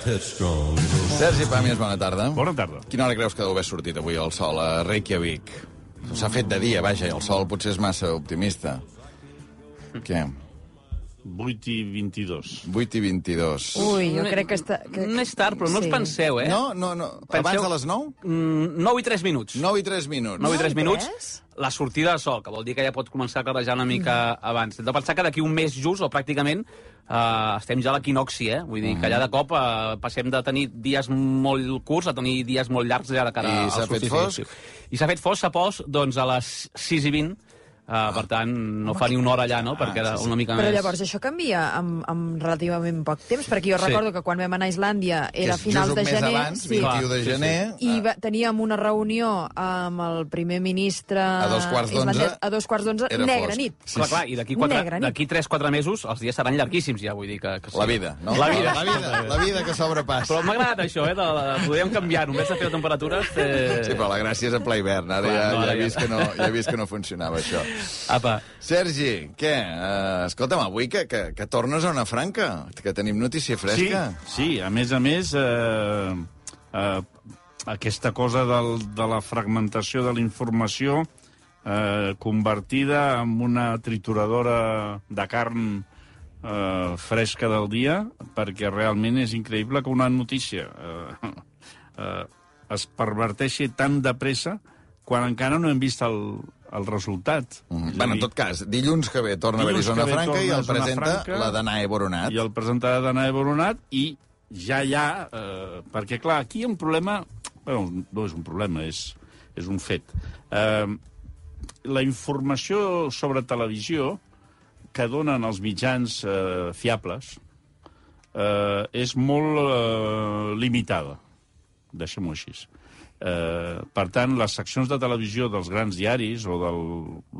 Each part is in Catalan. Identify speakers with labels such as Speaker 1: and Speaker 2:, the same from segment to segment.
Speaker 1: Sergi Pàmies, bona tarda.
Speaker 2: Bona tarda.
Speaker 1: Quina hora creus que deu haver sortit avui el sol a Reykjavik? S'ha fet de dia, vaja, i el sol potser és massa optimista. Què?
Speaker 2: 8 i 22.
Speaker 1: 8 i 22.
Speaker 3: Ui, jo crec que està... Que...
Speaker 4: No és tard, però no us penseu, eh?
Speaker 1: No, no, no.
Speaker 4: Penseu-
Speaker 1: Abans de les 9?
Speaker 4: Mm, 9 i 3 minuts.
Speaker 1: 9 i 3 minuts.
Speaker 4: 9 i 3
Speaker 3: i
Speaker 4: minuts,
Speaker 3: tres?
Speaker 4: La sortida de sol, que vol dir que ja pot començar a clarejar una mica abans. Hem de pensar que d'aquí un mes just, o pràcticament, eh, estem ja a l'equinoxi, eh? Vull dir que ja de cop eh, passem de tenir dies molt curts a tenir dies molt llargs ja de cara
Speaker 1: I
Speaker 4: al
Speaker 1: s'ha fet
Speaker 4: solstici.
Speaker 1: fosc?
Speaker 4: I s'ha fet fosc, s'ha pos, doncs, a les 6 i 20, eh, per tant, no fa ni una hora allà, no?, perquè era
Speaker 1: sí, sí.
Speaker 4: una mica
Speaker 3: Però
Speaker 4: més...
Speaker 3: llavors això canvia amb, amb relativament poc temps, perquè jo
Speaker 4: Sí.
Speaker 3: recordo que quan vam anar a Islàndia era a
Speaker 1: és
Speaker 3: finals
Speaker 1: just
Speaker 3: de
Speaker 1: un mes
Speaker 3: gener...
Speaker 1: abans,
Speaker 3: sí,
Speaker 1: 21 de
Speaker 4: Sí, sí.
Speaker 1: gener.
Speaker 3: i va, teníem una reunió amb el primer ministre...
Speaker 1: A dos quarts d'onze
Speaker 3: A dos quarts d'onze,
Speaker 1: era
Speaker 3: negra
Speaker 1: fosc.
Speaker 3: nit.
Speaker 1: Sí,
Speaker 4: Clar, clar, i d'aquí quatre-
Speaker 3: Negra nit.
Speaker 4: d'aquí 3-4 mesos els dies seran llarguíssims ja, vull dir que... que sí.
Speaker 1: La vida, no?
Speaker 4: La vida.
Speaker 1: La vida, la vida que sobrepassa.
Speaker 4: Però m'ha agradat això, eh? De, de, podríem canviar, només de fer temperatures... Eh...
Speaker 1: Sí, però la gràcia és en ple hivern. Ara
Speaker 4: Clar,
Speaker 1: ja,
Speaker 4: no,
Speaker 1: ja,
Speaker 4: ara
Speaker 1: he
Speaker 4: ja-
Speaker 1: vist que no, ja he vist que no funcionava, això.
Speaker 4: Apa,
Speaker 1: Sergi, què? Uh, escolta'm, avui que, que, que tornes a una franca, que tenim notícia fresca.
Speaker 2: Sí, sí, a més a més, eh, eh, aquesta cosa del, de la fragmentació de la informació eh, convertida en una trituradora de carn eh, fresca del dia, perquè realment és increïble que una notícia eh, eh, es perverteixi tan de pressa quan encara no hem vist el, el resultat.
Speaker 1: Mm. Bueno, en tot cas, dilluns que ve torna a haver-hi
Speaker 2: Dilluns
Speaker 1: Zona
Speaker 2: ve
Speaker 1: Franca i el presenta
Speaker 2: Franca.
Speaker 1: la Danae Boronat.
Speaker 2: i el presentarà d'Anna Boronat i ja hi ha... Eh, perquè, clar, aquí hi ha un problema... Bueno, no és un problema, és, és un fet. Eh, la informació sobre televisió que donen els mitjans eh, fiables eh, és molt eh, limitada, deixem-ho així. Eh, per tant, les seccions de televisió dels grans diaris o del,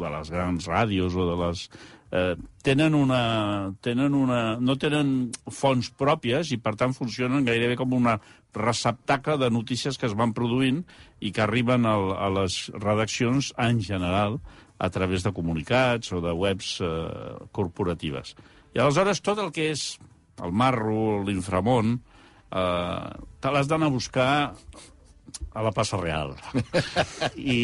Speaker 2: de les grans ràdios o de les... Eh, tenen una, tenen una, no tenen fonts pròpies i, per tant, funcionen gairebé com una receptacle de notícies que es van produint i que arriben al, a les redaccions en general a través de comunicats o de webs eh, corporatives. I aleshores tot el que és el marro, l'inframont, eh, te l'has d'anar a buscar a la plaça Real i,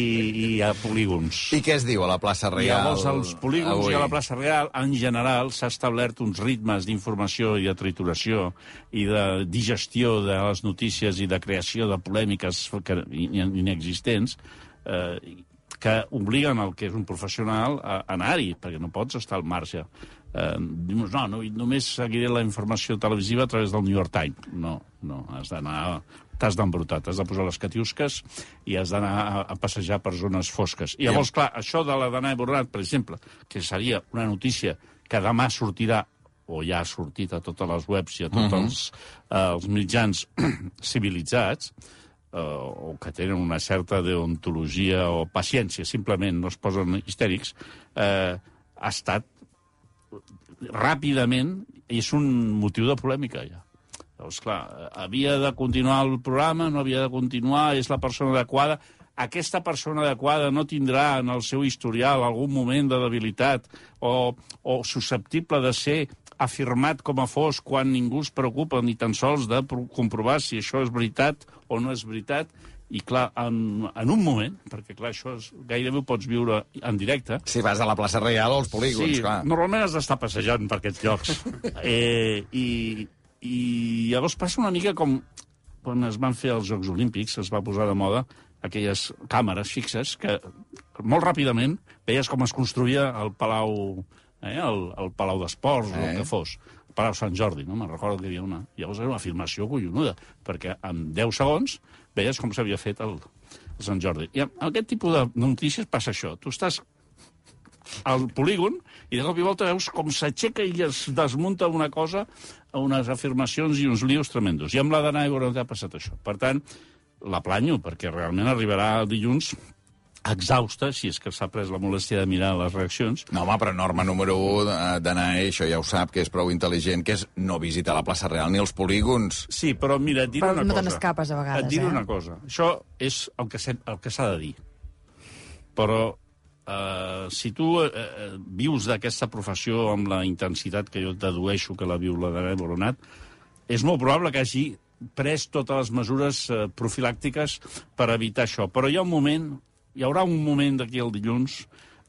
Speaker 2: i a polígons.
Speaker 1: I què es diu a la plaça
Speaker 2: I
Speaker 1: Reial?
Speaker 2: llavors als polígons
Speaker 1: avui?
Speaker 2: i a la plaça Real, en general, s'ha establert uns ritmes d'informació i de trituració i de digestió de les notícies i de creació de polèmiques que, in- inexistents eh, que obliguen el que és un professional a anar-hi, perquè no pots estar al marge. Eh, dius, no, no, només seguiré la informació televisiva a través del New York Times. No, no, has d'anar t'has d'embrutar, t'has de posar les catiusques i has d'anar a, a passejar per zones fosques. I llavors, clar, això de la Danae Boronat, per exemple, que seria una notícia que demà sortirà o ja ha sortit a totes les webs i a tots uh -huh. els, eh, els mitjans civilitzats, eh, o que tenen una certa deontologia o paciència, simplement no es posen histèrics, eh, ha estat ràpidament, és un motiu de polèmica, ja. Llavors, clar, havia de continuar el programa, no havia de continuar, és la persona adequada. Aquesta persona adequada no tindrà en el seu historial algun moment de debilitat o, o susceptible de ser afirmat com a fos quan ningú es preocupa ni tan sols de pro- comprovar si això és veritat o no és veritat. I, clar, en, en un moment, perquè, clar, això és, gairebé ho pots viure en directe,
Speaker 1: Si vas a la plaça Reial o als polígons,
Speaker 2: sí,
Speaker 1: clar.
Speaker 2: normalment has d'estar passejant per aquests llocs. eh, i, I llavors passa una mica com quan es van fer els Jocs Olímpics, es va posar de moda aquelles càmeres fixes que molt ràpidament veies com es construïa el Palau, eh, el, el Palau d'Esports eh. o
Speaker 1: Eh.
Speaker 2: el que fos. El Palau Sant Jordi, no? Me'n recordo que hi havia una. Llavors era una afirmació collonuda, perquè en 10 segons veies com s'havia fet el, el Sant Jordi. I amb aquest tipus de notícies passa això. Tu estàs al polígon i de cop i volta veus com s'aixeca i es desmunta una cosa, unes afirmacions i uns lios tremendos. I amb la d'Anna Boronat ha passat això. Per tant, la planyo, perquè realment arribarà dilluns exhausta, si és que s'ha pres la molèstia de mirar les reaccions,
Speaker 1: No, home, però norma número 1 d'anar, això ja ho sap, que és prou intel·ligent, que és no visitar la plaça Real ni els polígons.
Speaker 2: Sí, però mira, et diré
Speaker 3: Però
Speaker 2: una
Speaker 3: no
Speaker 2: cosa.
Speaker 3: te n'escapes, a vegades,
Speaker 2: Et diré
Speaker 3: eh?
Speaker 2: una cosa. Això és el que el que s'ha de dir. Però eh, si tu eh, eh, vius d'aquesta professió amb la intensitat que jo et dedueixo que la viu la Dana Boronat, és molt probable que hagi pres totes les mesures eh, profilàctiques per evitar això. Però hi ha un moment, hi haurà un moment d'aquí al dilluns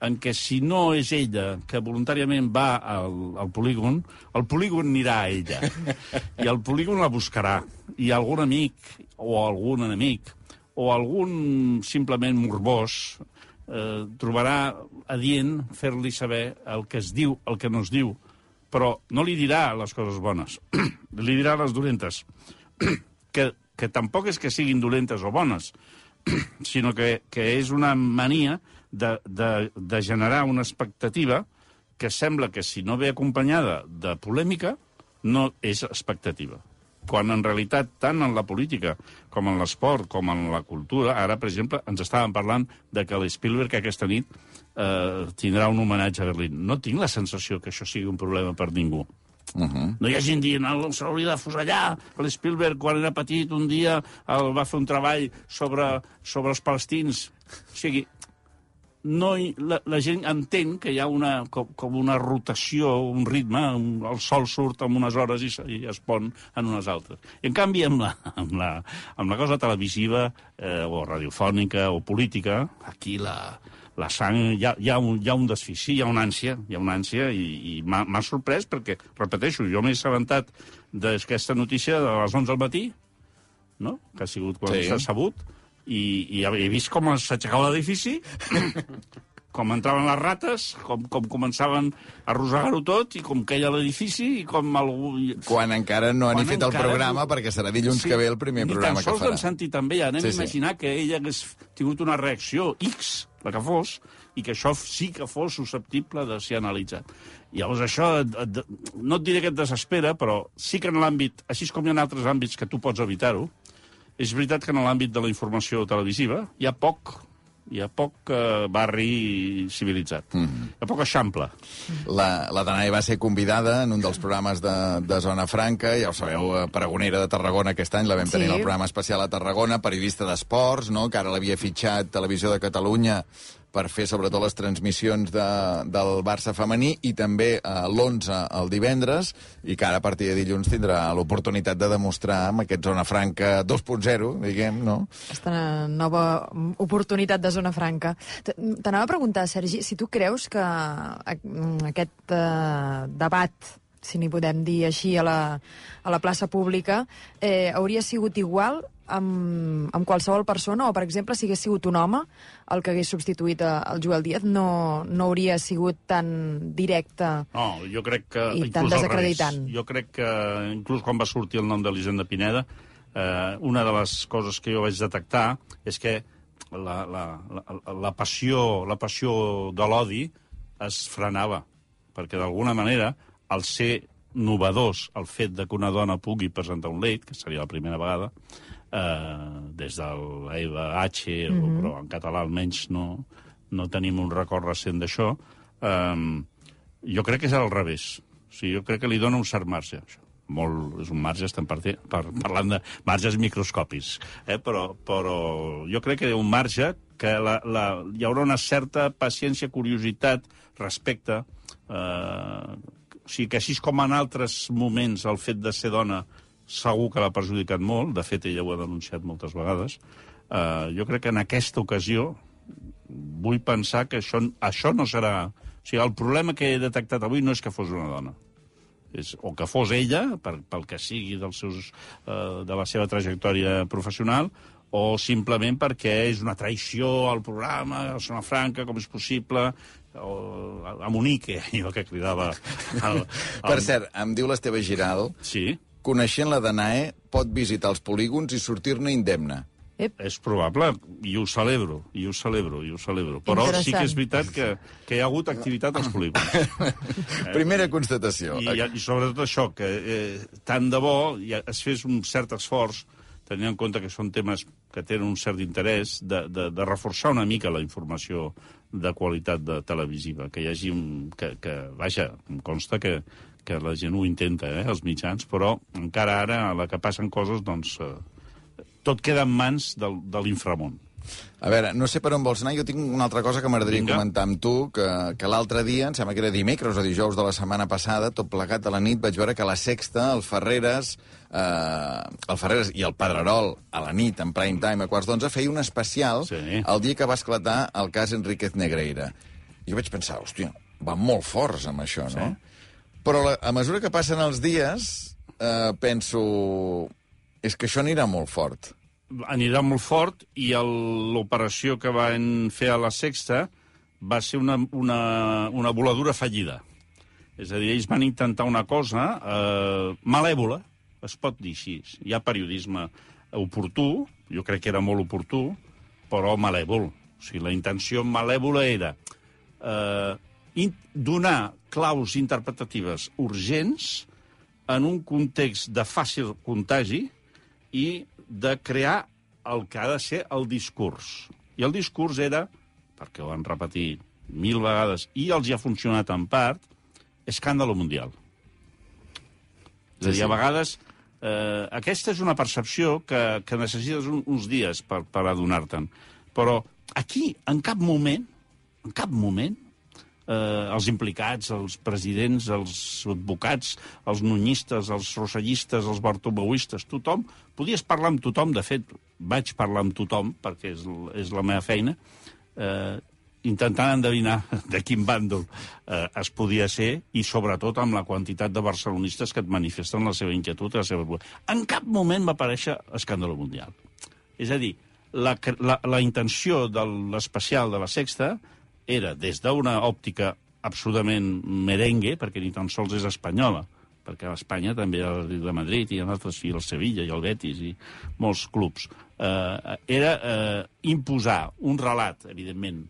Speaker 2: en què si no és ella que voluntàriament va al, al polígon, el polígon anirà a ella. I el polígon la buscarà. I algun amic, o algun enemic, o algun simplement morbós, eh, trobarà adient fer-li saber el que es diu, el que no es diu, però no li dirà les coses bones, li dirà les dolentes, que, que tampoc és que siguin dolentes o bones, sinó que, que és una mania de, de, de generar una expectativa que sembla que si no ve acompanyada de polèmica, no és expectativa. Quan en realitat, tant en la política com en l'esport, com en la cultura, ara, per exemple, ens estàvem parlant de que l'Spielberg aquesta nit eh, tindrà un homenatge a Berlín. No tinc la sensació que això sigui un problema per ningú.
Speaker 1: Uh -huh.
Speaker 2: No hi ha gent dient, "Ah, se l'hauria de fusellar. L'Spielberg, quan era petit, un dia el va fer un treball sobre, sobre els palestins. O sigui, no hi, la, la gent entén que hi ha una, com, com una rotació, un ritme, un, el sol surt en unes hores i, i es pon en unes altres. I en canvi, amb la, amb la, amb la cosa televisiva eh, o radiofònica o política, aquí la, la sang, hi ha, hi, ha un, hi ha un desfici, hi ha una ànsia, hi ha una ànsia i, i m'ha sorprès perquè, repeteixo, jo m'he assabentat d'aquesta notícia de les 11 del matí, no? que ha sigut quan
Speaker 1: Sí.
Speaker 2: s'ha sabut, i, i he vist com s'aixecava l'edifici, com entraven les rates, com, com començaven a rosegar-ho tot, i com queia l'edifici, i com algú...
Speaker 1: Quan encara no ha ni
Speaker 2: Quan
Speaker 1: fet el programa,
Speaker 2: no-
Speaker 1: perquè serà dilluns que ve el primer
Speaker 2: Ni
Speaker 1: programa
Speaker 2: tan
Speaker 1: que
Speaker 2: sols
Speaker 1: farà.
Speaker 2: d'en Santi també, anem
Speaker 1: Sí,
Speaker 2: sí,
Speaker 1: sí.
Speaker 2: a imaginar que ell hagués tingut una reacció X, la que fos, i que això sí que fos susceptible de ser analitzat. Llavors això, no et diré que et desespera, però sí que en l'àmbit, així com hi ha altres àmbits que tu pots evitar-ho, és veritat que en l'àmbit de la informació televisiva hi ha poc hi ha poc eh, barri civilitzat. Mm -hmm. Hi ha poc eixample.
Speaker 1: La, la Danae va ser convidada en un dels programes de, de Zona Franca, ja ho sabeu, pregonera de Tarragona aquest any, la vam tenir
Speaker 3: Sí.
Speaker 1: al programa especial a Tarragona, periodista d'esports, no? que ara l'havia fitxat Televisió de Catalunya per fer sobretot les transmissions de, del Barça femení i també eh, l'11 el divendres i que ara a partir de dilluns tindrà l'oportunitat de demostrar amb aquest Zona Franca 2.0, diguem, no?
Speaker 3: Aquesta nova oportunitat de zona franca. T'anava a preguntar, Sergi, si tu creus que a- aquest eh, debat si n'hi podem dir així, a la, a la plaça pública, eh, hauria sigut igual amb, amb qualsevol persona, o, per exemple, si hagués sigut un home el que hagués substituït a- el Joel Díaz, no, no hauria sigut tan directe.
Speaker 2: No, jo crec que...
Speaker 3: I tan desacreditant.
Speaker 2: Jo crec que, inclús quan va sortir el nom d'Elisenda Pineda, eh, una de les coses que jo vaig detectar és que la, la, la, la passió, la passió de l'odi es frenava, perquè d'alguna manera, al ser novedós el fet de que una dona pugui presentar un leit, que seria la primera vegada, eh, des de l'Eva H, mm -hmm. però en català almenys no, no tenim un record recent d'això, eh, jo crec que és al revés. O sigui, jo crec que li dona un cert marge, això. Molt, és un marge, estem par par parlant de marges microscòpics, eh? però, però jo crec que hi ha un marge que la, la, hi haurà una certa paciència, curiositat, respecte... Eh, o sigui, que així com en altres moments el fet de ser dona segur que l'ha perjudicat molt, de fet ella ho ha denunciat moltes vegades, eh, jo crec que en aquesta ocasió vull pensar que això, això no serà... O sigui, el problema que he detectat avui no és que fos una dona. És, o que fos ella, per, pel que sigui dels seus, eh, de la seva trajectòria professional, o simplement perquè és una traïció al programa, a Zona Franca, com és possible, o a, Monique, allò que cridava... El, el,
Speaker 1: Per cert, em diu l'Esteve Giral,
Speaker 2: Sí,
Speaker 1: coneixent la Danae, pot visitar els polígons i sortir-ne indemne.
Speaker 2: és probable, i ho celebro, i ho celebro, i ho celebro. Però sí que és veritat que, que hi ha hagut activitat als polígons.
Speaker 1: Primera constatació.
Speaker 2: I, I sobretot això, que eh, tant de bo ja es fes un cert esforç, tenint en compte que són temes que tenen un cert interès, de, de, de reforçar una mica la informació de qualitat de televisiva, que hi hagi... Un, que, que, vaja, em consta que, que la gent ho intenta, eh, els mitjans, però encara ara, a la que passen coses, doncs, eh, tot queda en mans del, de l'inframont.
Speaker 1: A veure, no sé per on vols anar, jo tinc una altra cosa que m'agradaria comentar amb tu, que, que l'altre dia, em sembla que era dimecres o dijous de la setmana passada, tot plegat a la nit, vaig veure que la Sexta, el Ferreres, eh, el Ferreres i el Pedrerol, a la nit, en prime time, a quarts d'onze, feia un especial
Speaker 2: Sí.
Speaker 1: el dia que va esclatar el cas Enríquez Negreira. I jo vaig pensar, hòstia, van molt forts amb això, no? Però la, a mesura que passen els dies, eh, penso... És que això anirà molt fort.
Speaker 2: Anirà molt fort i l'operació que van fer a la Sexta va ser una, una, una voladura fallida. És a dir, ells van intentar una cosa eh, malèvola, es pot dir així. Hi ha periodisme oportú, jo crec que era molt oportú, però malèvol. O sigui, la intenció malèvola era eh, donar claus interpretatives urgents en un context de fàcil contagi i de crear el que ha de ser el discurs. I el discurs era, perquè ho han repetit mil vegades, i els hi ha funcionat en part, escàndalo mundial. És a dir, a vegades... Eh, aquesta és una percepció que, que necessites un, uns dies per, per adonar-te'n. Però aquí, en cap moment, en cap moment, eh, els implicats, els presidents, els advocats, els nunyistes, els rosellistes, els bartomeuistes, tothom, podies parlar amb tothom, de fet, vaig parlar amb tothom, perquè és, és la meva feina, eh, intentant endevinar de quin bàndol eh, es podia ser i, sobretot, amb la quantitat de barcelonistes que et manifesten la seva inquietud i la seva... En cap moment va aparèixer escàndalo mundial. És a dir, la, la, la intenció de l'especial de la Sexta era, des d'una òptica absolutament merengue, perquè ni tan sols és espanyola, perquè a Espanya també el de Madrid, i altres, i el Sevilla, i el Betis, i molts clubs. Eh, era eh, imposar un relat, evidentment,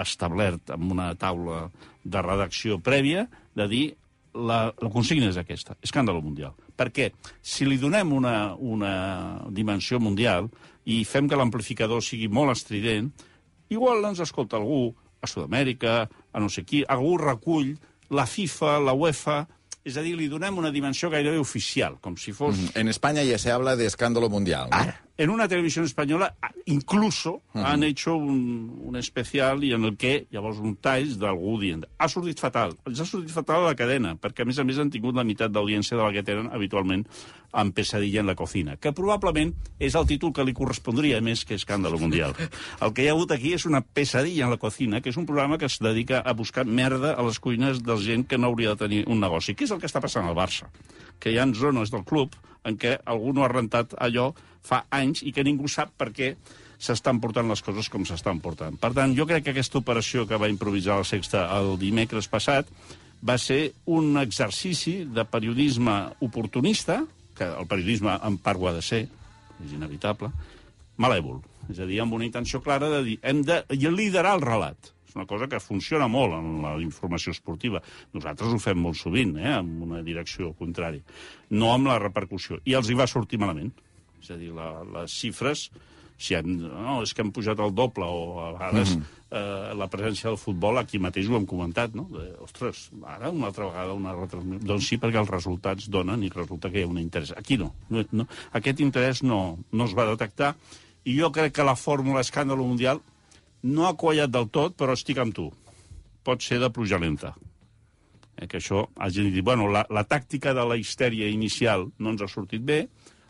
Speaker 2: establert amb una taula de redacció prèvia, de dir la, la consigna és aquesta, escàndalo mundial. Perquè si li donem una, una dimensió mundial i fem que l'amplificador sigui molt estrident, igual ens escolta algú a Sud-amèrica, a no sé qui, algú recull la FIFA, la UEFA, és a dir, li donem una dimensió gairebé oficial, com si fos...
Speaker 1: En España ya se habla de escándalo mundial. ¿no?
Speaker 2: Ahora, en una televisión española, incluso han hecho un, un especial i en el que llavors un tall d'algú dient ha sortit fatal. Els ha sortit fatal a la cadena, perquè a més a més han tingut la meitat d'audiència de la que tenen habitualment en Pesadilla en la cocina, que probablement és el títol que li correspondria més que Escàndalo Mundial. El que hi ha hagut aquí és una Pesadilla en la cocina, que és un programa que es dedica a buscar merda a les cuines de gent que no hauria de tenir un negoci. Què és el que està passant al Barça? Que hi ha zones del club en què algú no ha rentat allò fa anys i que ningú sap per què s'estan portant les coses com s'estan portant. Per tant, jo crec que aquesta operació que va improvisar la Sexta el dimecres passat va ser un exercici de periodisme oportunista, que el periodisme en part ho ha de ser, és inevitable, malèvol. És a dir, amb una intenció clara de dir hem de liderar el relat. És una cosa que funciona molt en la informació esportiva. Nosaltres ho fem molt sovint, eh, amb una direcció contrària. No amb la repercussió. I els hi va sortir malament. És a dir, la, les xifres, si han, no, és que han pujat el doble, o a vegades mm -hmm. eh, la presència del futbol, aquí mateix ho hem comentat, no? De, ostres, ara una altra vegada una retransmissió. Doncs sí, perquè els resultats donen i resulta que hi ha un interès. Aquí no. no, no aquest interès no, no es va detectar i jo crec que la fórmula escàndalo mundial no ha quallat del tot, però estic amb tu. Pot ser de pluja lenta. Eh, que això hagi dit, bueno, la, la tàctica de la histèria inicial no ens ha sortit bé,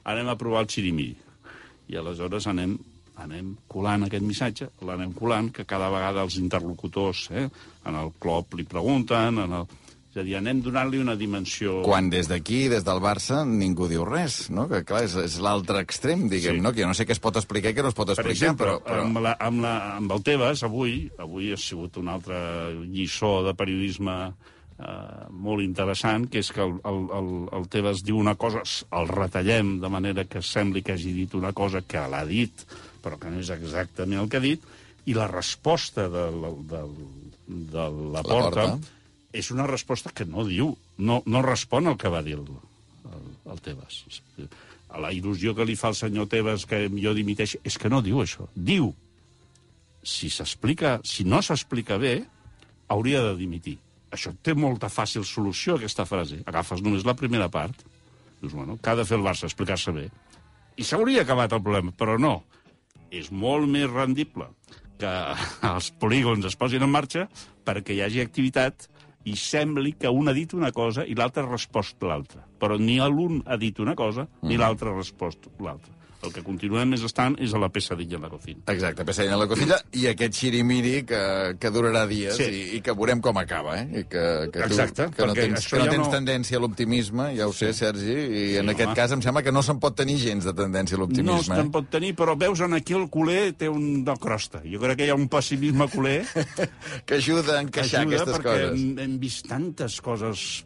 Speaker 2: anem a provar el xirimiri. I aleshores anem, anem colant aquest missatge, l'anem colant, que cada vegada els interlocutors eh, en el club li pregunten, en el... és a dir, anem donant-li una dimensió...
Speaker 1: Quan des d'aquí, des del Barça, ningú diu res, no? Que, clar, és, és l'altre extrem, diguem,
Speaker 2: Sí.
Speaker 1: no? Que jo no sé què es pot explicar i què no es pot
Speaker 2: Per
Speaker 1: explicar,
Speaker 2: exemple,
Speaker 1: però... però...
Speaker 2: Amb, la, amb, la, amb el Tebas, avui, avui ha sigut una altra lliçó de periodisme eh, molt interessant, que és que el, el, el, el Tebas diu una cosa, el retallem de manera que sembli que hagi dit una cosa que l'ha dit, però que no és exactament el que ha dit, i la resposta de, la- de, de la, porta,
Speaker 1: Porta.
Speaker 2: És una resposta que no diu, no, no respon al que va dir el, el, el Tebas. A la il·lusió que li fa el senyor Tebas que jo dimiteixi, és que no diu això. Diu, si s'explica, si no s'explica bé, hauria de dimitir. Això té molta fàcil solució, aquesta frase. Agafes només la primera part, dius, bueno, què ha de fer el Barça? Explicar-se bé. I s'hauria acabat el problema, però no. és molt més rendible que els polígons es posin en marxa perquè hi hagi activitat i sembli que un ha dit una cosa i l'altre ha respost l'altra. Però ni l'un ha dit una cosa ni l'altre ha respost l'altra. El que continuem és estant és a la pesadilla de la cocina.
Speaker 1: Exacte, Pesseina a la cocina i aquest xirimiri que, que durarà dies
Speaker 2: Sí.
Speaker 1: i, i que veurem com acaba, eh? I que, que,
Speaker 2: Exacte,
Speaker 1: tu, que no
Speaker 2: perquè
Speaker 1: tens, que no
Speaker 2: ja
Speaker 1: tens
Speaker 2: no-
Speaker 1: tendència a l'optimisme, ja ho sé, Sergi, i en
Speaker 2: Sí,
Speaker 1: aquest
Speaker 2: home.
Speaker 1: cas em sembla que no se'n pot tenir gens de tendència a
Speaker 2: No
Speaker 1: l'optimisme.
Speaker 2: se'n
Speaker 1: eh?
Speaker 2: pot tenir, però veus en aquí el culer té un de crosta. Jo crec que hi ha un pessimisme culer
Speaker 1: que ajuda a encaixar
Speaker 2: ajuda
Speaker 1: aquestes
Speaker 2: perquè
Speaker 1: coses.
Speaker 2: Hem, hem vist tantes coses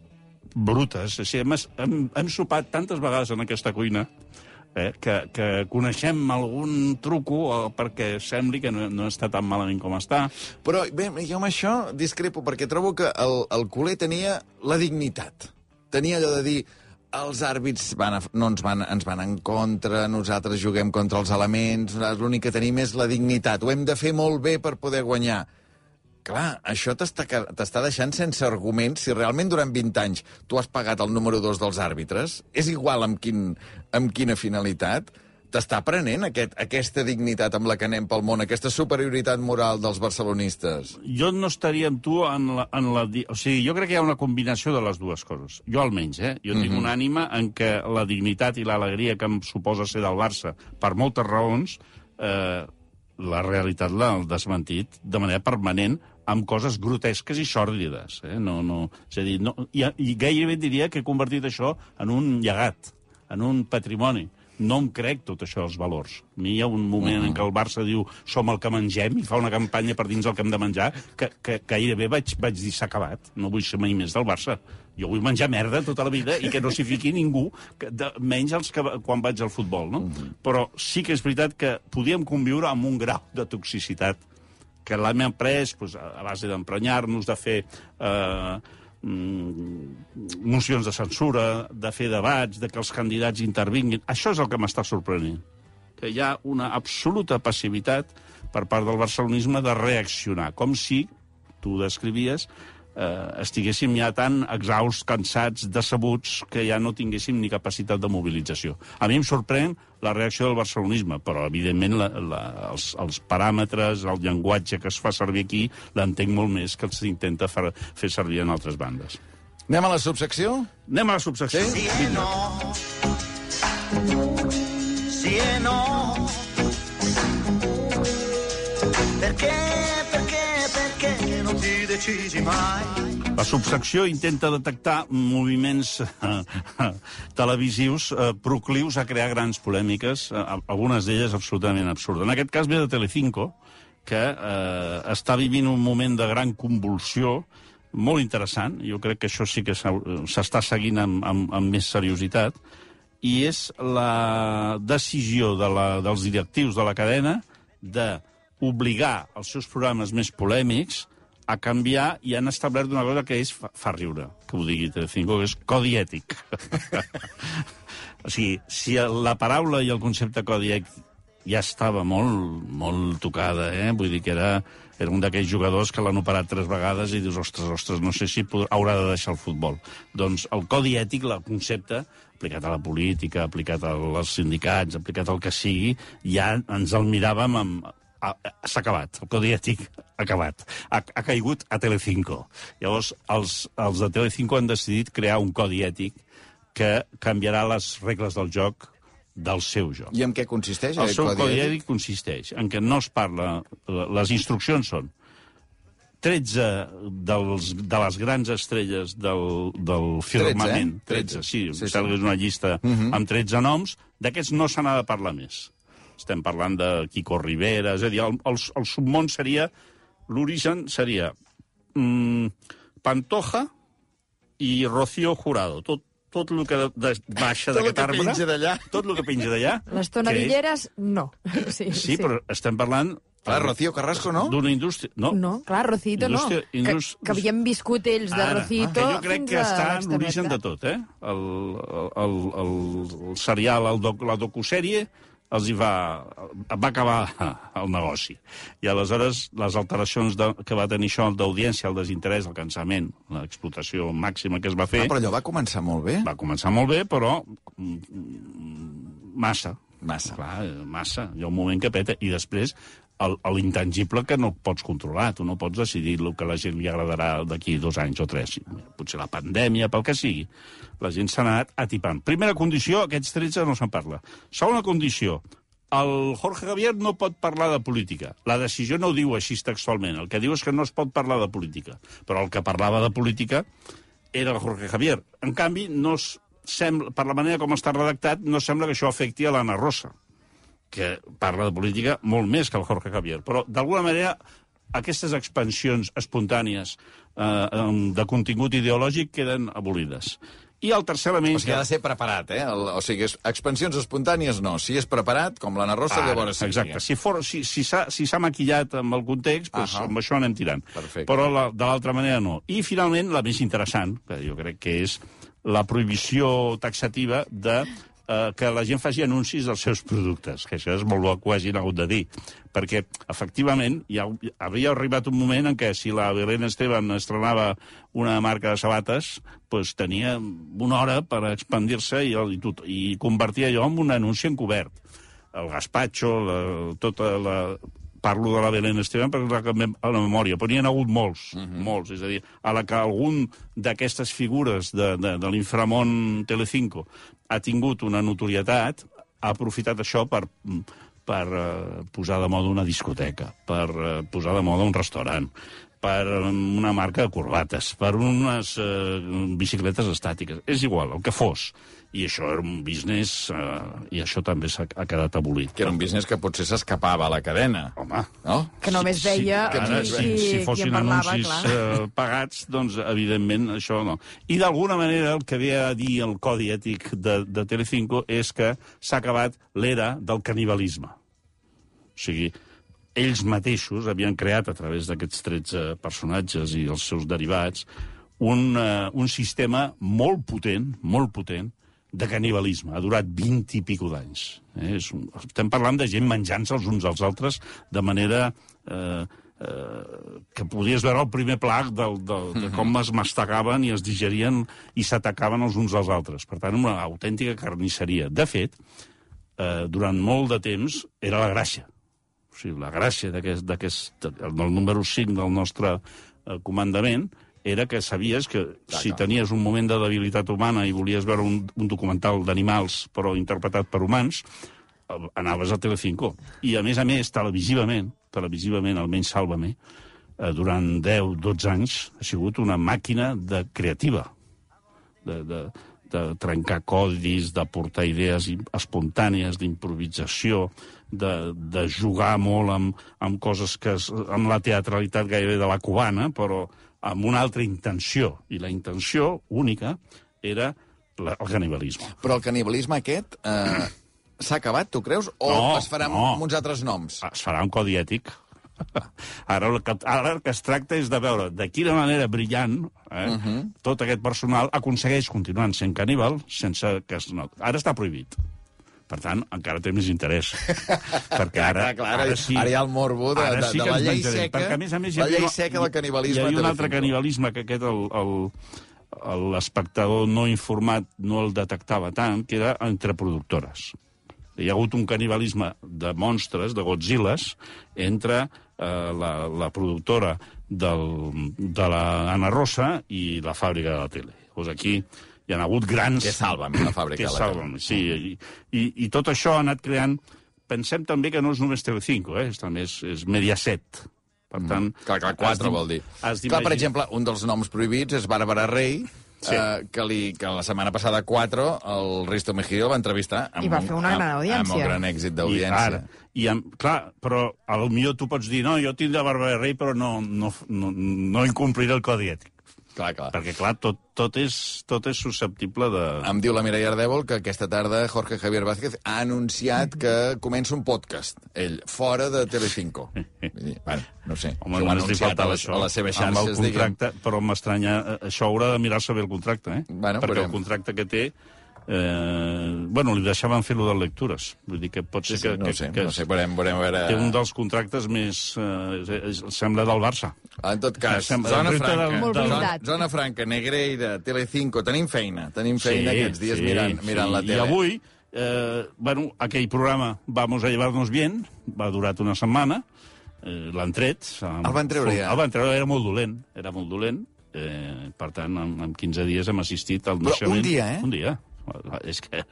Speaker 2: brutes. O sigui, hem, hem, hem sopat tantes vegades en aquesta cuina eh, que, que coneixem algun truco perquè sembli que no, no està tan malament com està.
Speaker 1: Però bé, jo amb això discrepo, perquè trobo que el, el culer tenia la dignitat. Tenia allò de dir els àrbits van a, no ens van, ens van en contra, nosaltres juguem contra els elements, l'únic que tenim és la dignitat. Ho hem de fer molt bé per poder guanyar. Clar, això t'està deixant sense arguments si realment durant 20 anys tu has pagat el número 2 dels àrbitres. És igual amb, quin, amb quina finalitat. T'està prenent aquest, aquesta dignitat amb la que anem pel món, aquesta superioritat moral dels barcelonistes.
Speaker 2: Jo no estaria amb tu en la, en la... O sigui, jo crec que hi ha una combinació de les dues coses. Jo almenys, eh? Jo tinc una ànima en què la dignitat i l'alegria que em suposa ser del Barça, per moltes raons, eh, la realitat l'ha desmentit de manera permanent amb coses grotesques i sòrdides. Eh? No, no, és a dir, no, i, i gairebé diria que he convertit això en un llegat, en un patrimoni. No em crec tot això, els valors. A mi hi ha un moment en què el Barça diu som el que mengem i fa una campanya per dins el que hem de menjar que, que gairebé vaig, vaig dir s'ha acabat. No vull ser mai més del Barça. Jo vull menjar merda tota la vida i que no s'hi fiqui ningú, que, de, menys els que quan vaig al futbol, no? Però sí que és veritat que podíem conviure amb un grau de toxicitat que l'hem après doncs, a a base d'emprenyar-nos, de fer eh, mm, mocions de censura, de fer debats, de que els candidats intervinguin. Això és el que m'està sorprenent. Que hi ha una absoluta passivitat per part del barcelonisme de reaccionar, com si, tu descrivies, eh, estiguéssim ja tan exhausts, cansats, decebuts, que ja no tinguéssim ni capacitat de mobilització. A mi em sorprèn la reacció del barcelonisme, però, evidentment, la, la, els, els paràmetres, el llenguatge que es fa servir aquí, l'entenc molt més que els intenta fer, fer servir en altres bandes.
Speaker 1: Anem a la subsecció?
Speaker 2: Anem a la subsecció.
Speaker 1: Sí?
Speaker 5: E no. Sì e no.
Speaker 2: La subsecció intenta detectar moviments eh, televisius eh, proclius a crear grans polèmiques, eh, algunes d'elles absolutament absurdes. En aquest cas ve de Telecinco, que eh, està vivint un moment de gran convulsió molt interessant, jo crec que això sí que s'està seguint amb, amb, amb més seriositat, i és la decisió de la, dels directius de la cadena de obligar els seus programes més polèmics a canviar i han establert una cosa que és fa, fa riure, que ho digui Telecinco, que és codi ètic. o sigui, si la paraula i el concepte codi ètic ja estava molt, molt tocada, eh? Vull dir que era, era un d'aquells jugadors que l'han operat tres vegades i dius, ostres, ostres, no sé si podrà, haurà de deixar el futbol. Doncs el codi ètic, el concepte, aplicat a la política, aplicat als sindicats, aplicat al que sigui, ja ens el miràvem amb... a- a- S'ha acabat, el codi ètic ha acabat. Ha, ha caigut a Telecinco. Llavors, els, els de Telecinco han decidit crear un codi ètic que canviarà les regles del joc del seu joc.
Speaker 1: I en què consisteix
Speaker 2: El seu
Speaker 1: codi,
Speaker 2: codi
Speaker 1: ètic?
Speaker 2: consisteix en què no es parla... Les instruccions són 13 dels, de les grans estrelles del, del firmament.
Speaker 1: 13,
Speaker 2: 13, sí,
Speaker 1: Sí,
Speaker 2: sí,
Speaker 1: sí.
Speaker 2: és una llista uh -huh. amb 13 noms. D'aquests no se n'ha de parlar més. Estem parlant de Quico Rivera, és a dir, el, el, el submón seria... L'origen seria mm, Pantoja i Rocío Jurado. Tot, tot el que de, de, baixa
Speaker 1: Tot el
Speaker 2: d'aquest
Speaker 1: que
Speaker 2: arbre...
Speaker 1: penja d'allà.
Speaker 2: Tot el que penja d'allà.
Speaker 3: Les
Speaker 2: que
Speaker 3: tonadilleres, no. Sí,
Speaker 2: és- Sí, però estem parlant...
Speaker 1: Clar, Rocío Carrasco, no?
Speaker 2: D'una indústria... No,
Speaker 3: No, clar, Rocito no.
Speaker 2: Indústria-
Speaker 3: Que, que havien viscut ells de
Speaker 2: Ara,
Speaker 3: Rocito
Speaker 2: que jo crec que està en l'origen de tot, eh? El, el, el, el serial, el doc, la docusèrie, els hi va, va acabar el negoci. I aleshores les alteracions de, que va tenir això d'audiència, el desinterès, el cansament, l'explotació màxima que es va fer,
Speaker 1: Ah, però allò va començar molt bé.
Speaker 2: va començar molt bé, però mm, mm, massa,
Speaker 1: Massa.
Speaker 2: Clar, eh, massa. Hi ha un moment que peta. I després, l'intangible que no pots controlar. Tu no pots decidir el que la gent li agradarà d'aquí dos anys o tres. Potser la pandèmia, pel que sigui. La gent s'ha anat atipant. Primera condició, aquests 13 no se'n parla. Segona condició, el Jorge Javier no pot parlar de política. La decisió no ho diu així textualment. El que diu és que no es pot parlar de política. Però el que parlava de política era el Jorge Javier. En canvi, no es sembla, per la manera com està redactat, no sembla que això afecti a l'Anna Rosa, que parla de política molt més que el Jorge Javier. Però, d'alguna manera, aquestes expansions espontànies eh, de contingut ideològic queden abolides. I el tercer element...
Speaker 1: O sigui, ha de ser preparat, eh? El, o sigui, expansions espontànies no. Si és preparat, com l'Anna Rosa,
Speaker 2: Ara,
Speaker 1: llavors sí.
Speaker 2: Exacte. Si, for, si, si s'ha si s'ha maquillat amb el context, doncs
Speaker 1: Ahà.
Speaker 2: amb això anem tirant.
Speaker 1: Perfecte.
Speaker 2: Però la, de l'altra manera no. I, finalment, la més interessant, que jo crec que és la prohibició taxativa de eh, que la gent faci anuncis dels seus productes, que això és molt bo que ho hagin hagut de dir, perquè, efectivament, ha, havia arribat un moment en què si la Belén Esteban estrenava una marca de sabates, doncs tenia una hora per expandir-se i, i, tot, i convertia allò en un anunci encobert. El gaspatxo, la, tota la, parlo de la Belén Esteban perquè la a la memòria, però n'hi ha hagut molts, molts. És a dir, a la que algun d'aquestes figures de, de, de l'inframont Telecinco ha tingut una notorietat, ha aprofitat això per, per eh, posar de moda una discoteca, per eh, posar de moda un restaurant, per una marca de corbates, per unes eh, bicicletes estàtiques. És igual, el que fos. I això era un business, eh, i això també s'ha ha quedat abolit.
Speaker 1: Que era un business que potser s'escapava a la cadena.
Speaker 2: Home,
Speaker 1: No?
Speaker 3: Que només veia
Speaker 2: que
Speaker 3: qui,
Speaker 2: ara,
Speaker 3: qui,
Speaker 2: si, si fossin
Speaker 3: parlava,
Speaker 2: anuncis
Speaker 3: clar.
Speaker 2: eh, pagats, doncs, evidentment, això no. I d'alguna manera el que ve a dir el codi ètic de, de Telecinco és que s'ha acabat l'era del canibalisme. O sigui, ells mateixos havien creat, a través d'aquests 13 personatges i els seus derivats, un, uh, un sistema molt potent, molt potent, de canibalisme. Ha durat 20 i pico d'anys. Eh? És un- Estem parlant de gent menjant-se els uns als altres de manera eh, eh, que podies veure el primer pla del, del, de com es mastegaven i es digerien i s'atacaven els uns als altres. Per tant, una autèntica carnisseria. De fet, eh, durant molt de temps era la gràcia. O sigui, la gràcia d'aquest, del número 5 del nostre eh, comandament era que sabies que si tenies un moment de debilitat humana i volies veure un, un documental d'animals, però interpretat per humans, eh, anaves a Telecinco. I, a més a més, televisivament, televisivament, almenys Sálvame, eh, durant 10-12 anys ha sigut una màquina de creativa. De, de, de trencar codis, d'aportar idees im- espontànies, d'improvisació, de, de jugar molt amb, amb coses que... Es, amb la teatralitat gairebé de la cubana, però amb una altra intenció. I la intenció única era la, el canibalisme.
Speaker 1: Però el canibalisme aquest eh, s'ha acabat, tu creus? O
Speaker 2: No,
Speaker 1: es farà
Speaker 2: no.
Speaker 1: amb uns altres noms?
Speaker 2: Es farà un codi ètic. Ara el, que, ara el que es tracta és de veure de quina manera brillant eh, uh -huh. tot aquest personal aconsegueix continuar sent caníbal sense que es noti. Ara està prohibit. Per tant, encara té més interès. perquè ara,
Speaker 1: Clar, clar, ara,
Speaker 2: sí,
Speaker 1: ara hi ha el morbo de, de,
Speaker 2: sí
Speaker 1: de la llei seca,
Speaker 2: perquè, a més a més, hi
Speaker 1: la llei seca del canibalisme.
Speaker 2: Hi havia un altre canibalisme que aquest el, el, l'espectador no informat no el detectava tant, que era entre productores. Hi ha hagut un canibalisme de monstres, de Godzillas, entre eh, la, la productora del, de la Ana Rosa i la fàbrica de la tele. Llavors aquí hi ha hagut grans...
Speaker 1: Que salva'm, la fàbrica
Speaker 2: Que
Speaker 1: de la
Speaker 2: salva'm, sí. I, i, I tot això ha anat creant... Pensem també que no és només Telecinco, eh? és, també és, és Mediaset. Per tant...
Speaker 1: Clar, clar,
Speaker 2: has
Speaker 1: quatre vol dir. Clar, per exemple, un dels noms prohibits és Bàrbara Rey,
Speaker 2: Sí.
Speaker 1: eh, que, li, que la setmana passada 4 el Risto Mejía el va entrevistar amb
Speaker 3: I va
Speaker 1: un-
Speaker 3: fer una gran audiència.
Speaker 1: amb un gran èxit
Speaker 2: I,
Speaker 1: d'audiència.
Speaker 2: ara, i amb, clar, però a lo millor tu pots dir, no, jo tinc de Bàrbara Rey, però no, no, no, no incompliré el codi ètic.
Speaker 1: Clar, clar.
Speaker 2: Perquè, clar, tot, tot, és, tot és susceptible de...
Speaker 1: Em diu la Mireia Ardèvol que aquesta tarda Jorge Javier Vázquez ha anunciat que comença un podcast, ell, fora de Telecinco. Vull dir, bueno, no sé,
Speaker 2: Home, només li faltava això.
Speaker 1: a les seves
Speaker 2: amb el
Speaker 1: xarxes, diguem.
Speaker 2: contracte, però m'estranya... eh, Això haurà de mirar-se bé el contracte, eh?
Speaker 1: Bueno,
Speaker 2: Perquè
Speaker 1: veurem.
Speaker 2: el contracte que té... Eh, bueno, li deixaven fer-lo de lectures. Vull dir que pot
Speaker 1: Sí,
Speaker 2: ser
Speaker 1: sí,
Speaker 2: que,
Speaker 1: no
Speaker 2: que,
Speaker 1: sé,
Speaker 2: que
Speaker 1: no sé, veurem, veurem a veure...
Speaker 2: té un dels contractes més... Eh, és- sembla del Barça.
Speaker 1: En tot cas,
Speaker 2: Sembla-
Speaker 1: zona franca,
Speaker 2: del-
Speaker 3: Molt
Speaker 2: del-
Speaker 1: zona, zona franca, Negreira, Telecinco, tenim feina, tenim feina aquests dies mirant, mirant la tele.
Speaker 2: I avui, Eh, bueno, aquell programa Vamos a llevarnos bien va durar una setmana, eh, l'han tret. amb-
Speaker 1: El van treure ja?
Speaker 2: El van treure, era molt dolent, era molt dolent. Eh, per tant, en, en 15 dies hem assistit al
Speaker 1: Però
Speaker 2: naixement...
Speaker 1: un dia, eh?
Speaker 2: Un dia. És que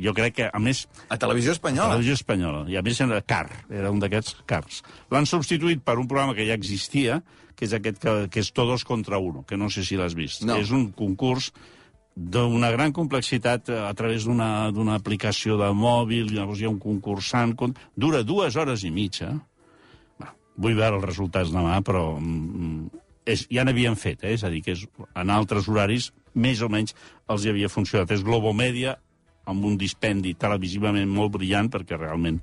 Speaker 2: jo crec que, a més,
Speaker 1: A Televisió Espanyola.
Speaker 2: Televisió Espanyola. I a més era car, era un d'aquests cars. L'han substituït per un programa que ja existia, que és aquest que, que és Todos contra Uno, que no sé si l'has vist.
Speaker 1: No.
Speaker 2: És un concurs d'una gran complexitat eh, a través d'una aplicació de mòbil, llavors hi ha un concursant, con- dura dues hores i mitja. Bueno, vull veure els resultats demà, però mm, és, ja n'havien fet, eh? és a dir, que és, en altres horaris més o menys els hi havia funcionat. És Globomedia, amb un dispendi televisivament molt brillant, perquè realment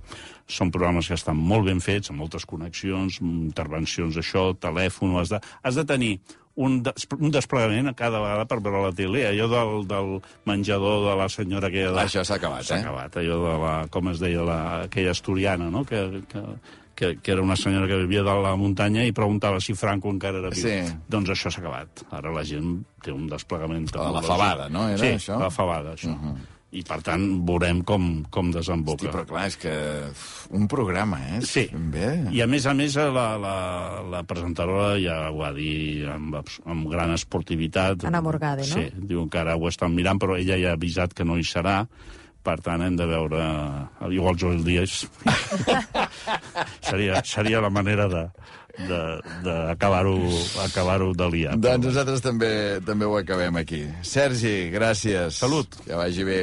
Speaker 2: són programes que estan molt ben fets, amb moltes connexions, intervencions això, telèfon... Has de, has de tenir un, des, un desplegament a cada vegada per veure la tele. Allò del, del menjador de la senyora aquella... De...
Speaker 1: Això s'ha acabat,
Speaker 2: S'ha
Speaker 1: eh?
Speaker 2: acabat, allò de la, com es deia, la, aquella asturiana, no?, que, que, que, que era una senyora que vivia de la muntanya i preguntava si Franco encara era viu.
Speaker 1: Sí.
Speaker 2: Doncs això s'ha acabat. Ara la gent té un desplegament...
Speaker 1: La de la fabada, no, era
Speaker 2: sí,
Speaker 1: això?
Speaker 2: la fabada, això. Uh -huh. I, per tant, veurem com, com desemboca.
Speaker 1: Hosti, però clar, és que... Un programa, eh?
Speaker 2: Sí.
Speaker 1: Bé.
Speaker 2: I a més a més, la, la, la presentadora ja ho va dir amb, amb gran esportivitat.
Speaker 3: Ana Morgade, no?
Speaker 2: Sí, diu que ara ho estan mirant, però ella ja ha avisat que no hi serà. Per tant, hem de veure... Igual Joel Díaz. seria, seria la manera de d'acabar-ho acabar de liar.
Speaker 1: Doncs nosaltres també també ho acabem aquí. Sergi, gràcies.
Speaker 2: Salut.
Speaker 1: Que vagi bé.